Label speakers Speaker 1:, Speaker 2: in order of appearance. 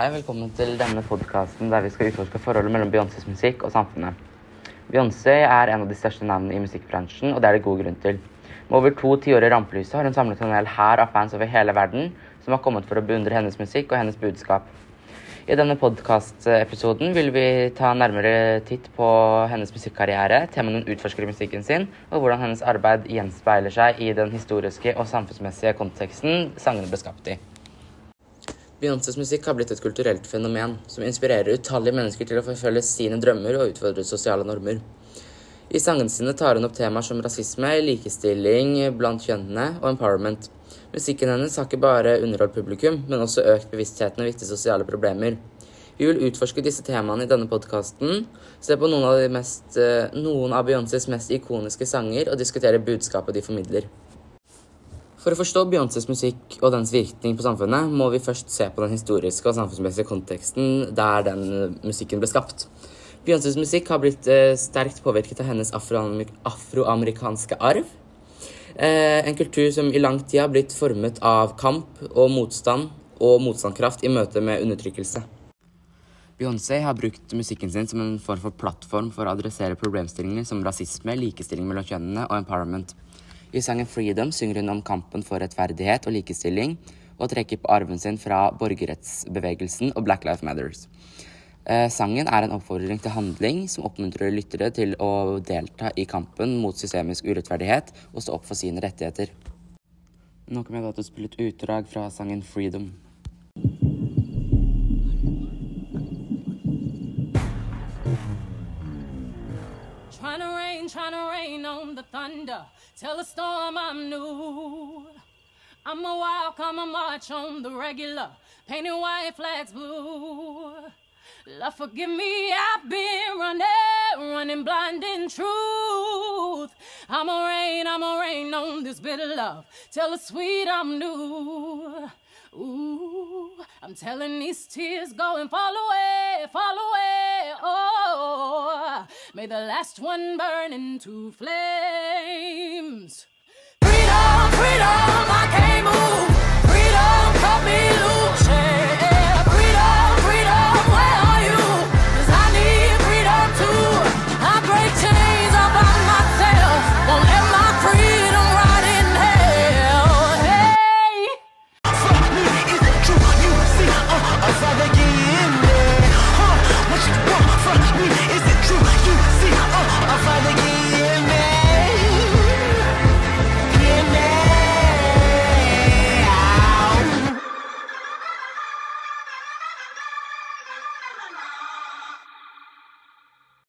Speaker 1: Hei, velkommen til denne podkasten der vi skal utforske forholdet mellom Beyoncés musikk og samfunnet. Beyoncé er en av de største navnene i musikkbransjen, og det er det god grunn til. Med over to tiår i rampelyset har hun samlet en hel hær av fans over hele verden som har kommet for å beundre hennes musikk og hennes budskap. I denne podkastepisoden vil vi ta nærmere titt på hennes musikkarriere, temaene hun utforsker i musikken sin, og hvordan hennes arbeid gjenspeiler seg i den historiske og samfunnsmessige konteksten sangene ble skapt i. Beyoncés musikk har blitt et kulturelt fenomen som inspirerer utallige mennesker til å forfølge sine drømmer og utfordre sosiale normer. I sangene sine tar hun opp temaer som rasisme, likestilling blant kjønnene og empowerment. Musikken hennes har ikke bare underholdt publikum, men også økt bevisstheten og viktige sosiale problemer. Vi vil utforske disse temaene i denne podkasten, se på noen av, mest, eh, noen av Beyoncés mest ikoniske sanger og diskutere budskapet de formidler. For å forstå Beyoncés musikk og dens virkning på samfunnet, må vi først se på den historiske og samfunnsmessige konteksten der den musikken ble skapt. Beyoncés musikk har blitt eh, sterkt påvirket av hennes afroamerikanske arv. Eh, en kultur som i lang tid har blitt formet av kamp og motstand og motstandskraft i møte med undertrykkelse. Beyoncé har brukt musikken sin som en form for plattform for å adressere problemstillinger som rasisme, likestilling mellom kjønnene og empowerment. I sangen 'Freedom' synger hun om kampen for rettferdighet og likestilling, og trekker på arven sin fra borgerrettsbevegelsen og Black Lives Matters. Eh, sangen er en oppfordring til handling som oppmuntrer lyttere til å delta i kampen mot systemisk urettferdighet og stå opp for sine rettigheter. Nå kommer jeg da til å spille et utdrag fra sangen 'Freedom'.
Speaker 2: Trying to rain, trying to rain on the thunder. Tell the storm I'm new. I'm a wild, come a march on the regular. Painting white flags blue. Love, forgive me, I've been running, running blind in truth. I'm a rain, I'm a rain on this bitter love. Tell the sweet I'm new. Ooh, I'm telling these tears go and fall away, fall away. Oh, may the last one burn into flames. Freedom, freedom,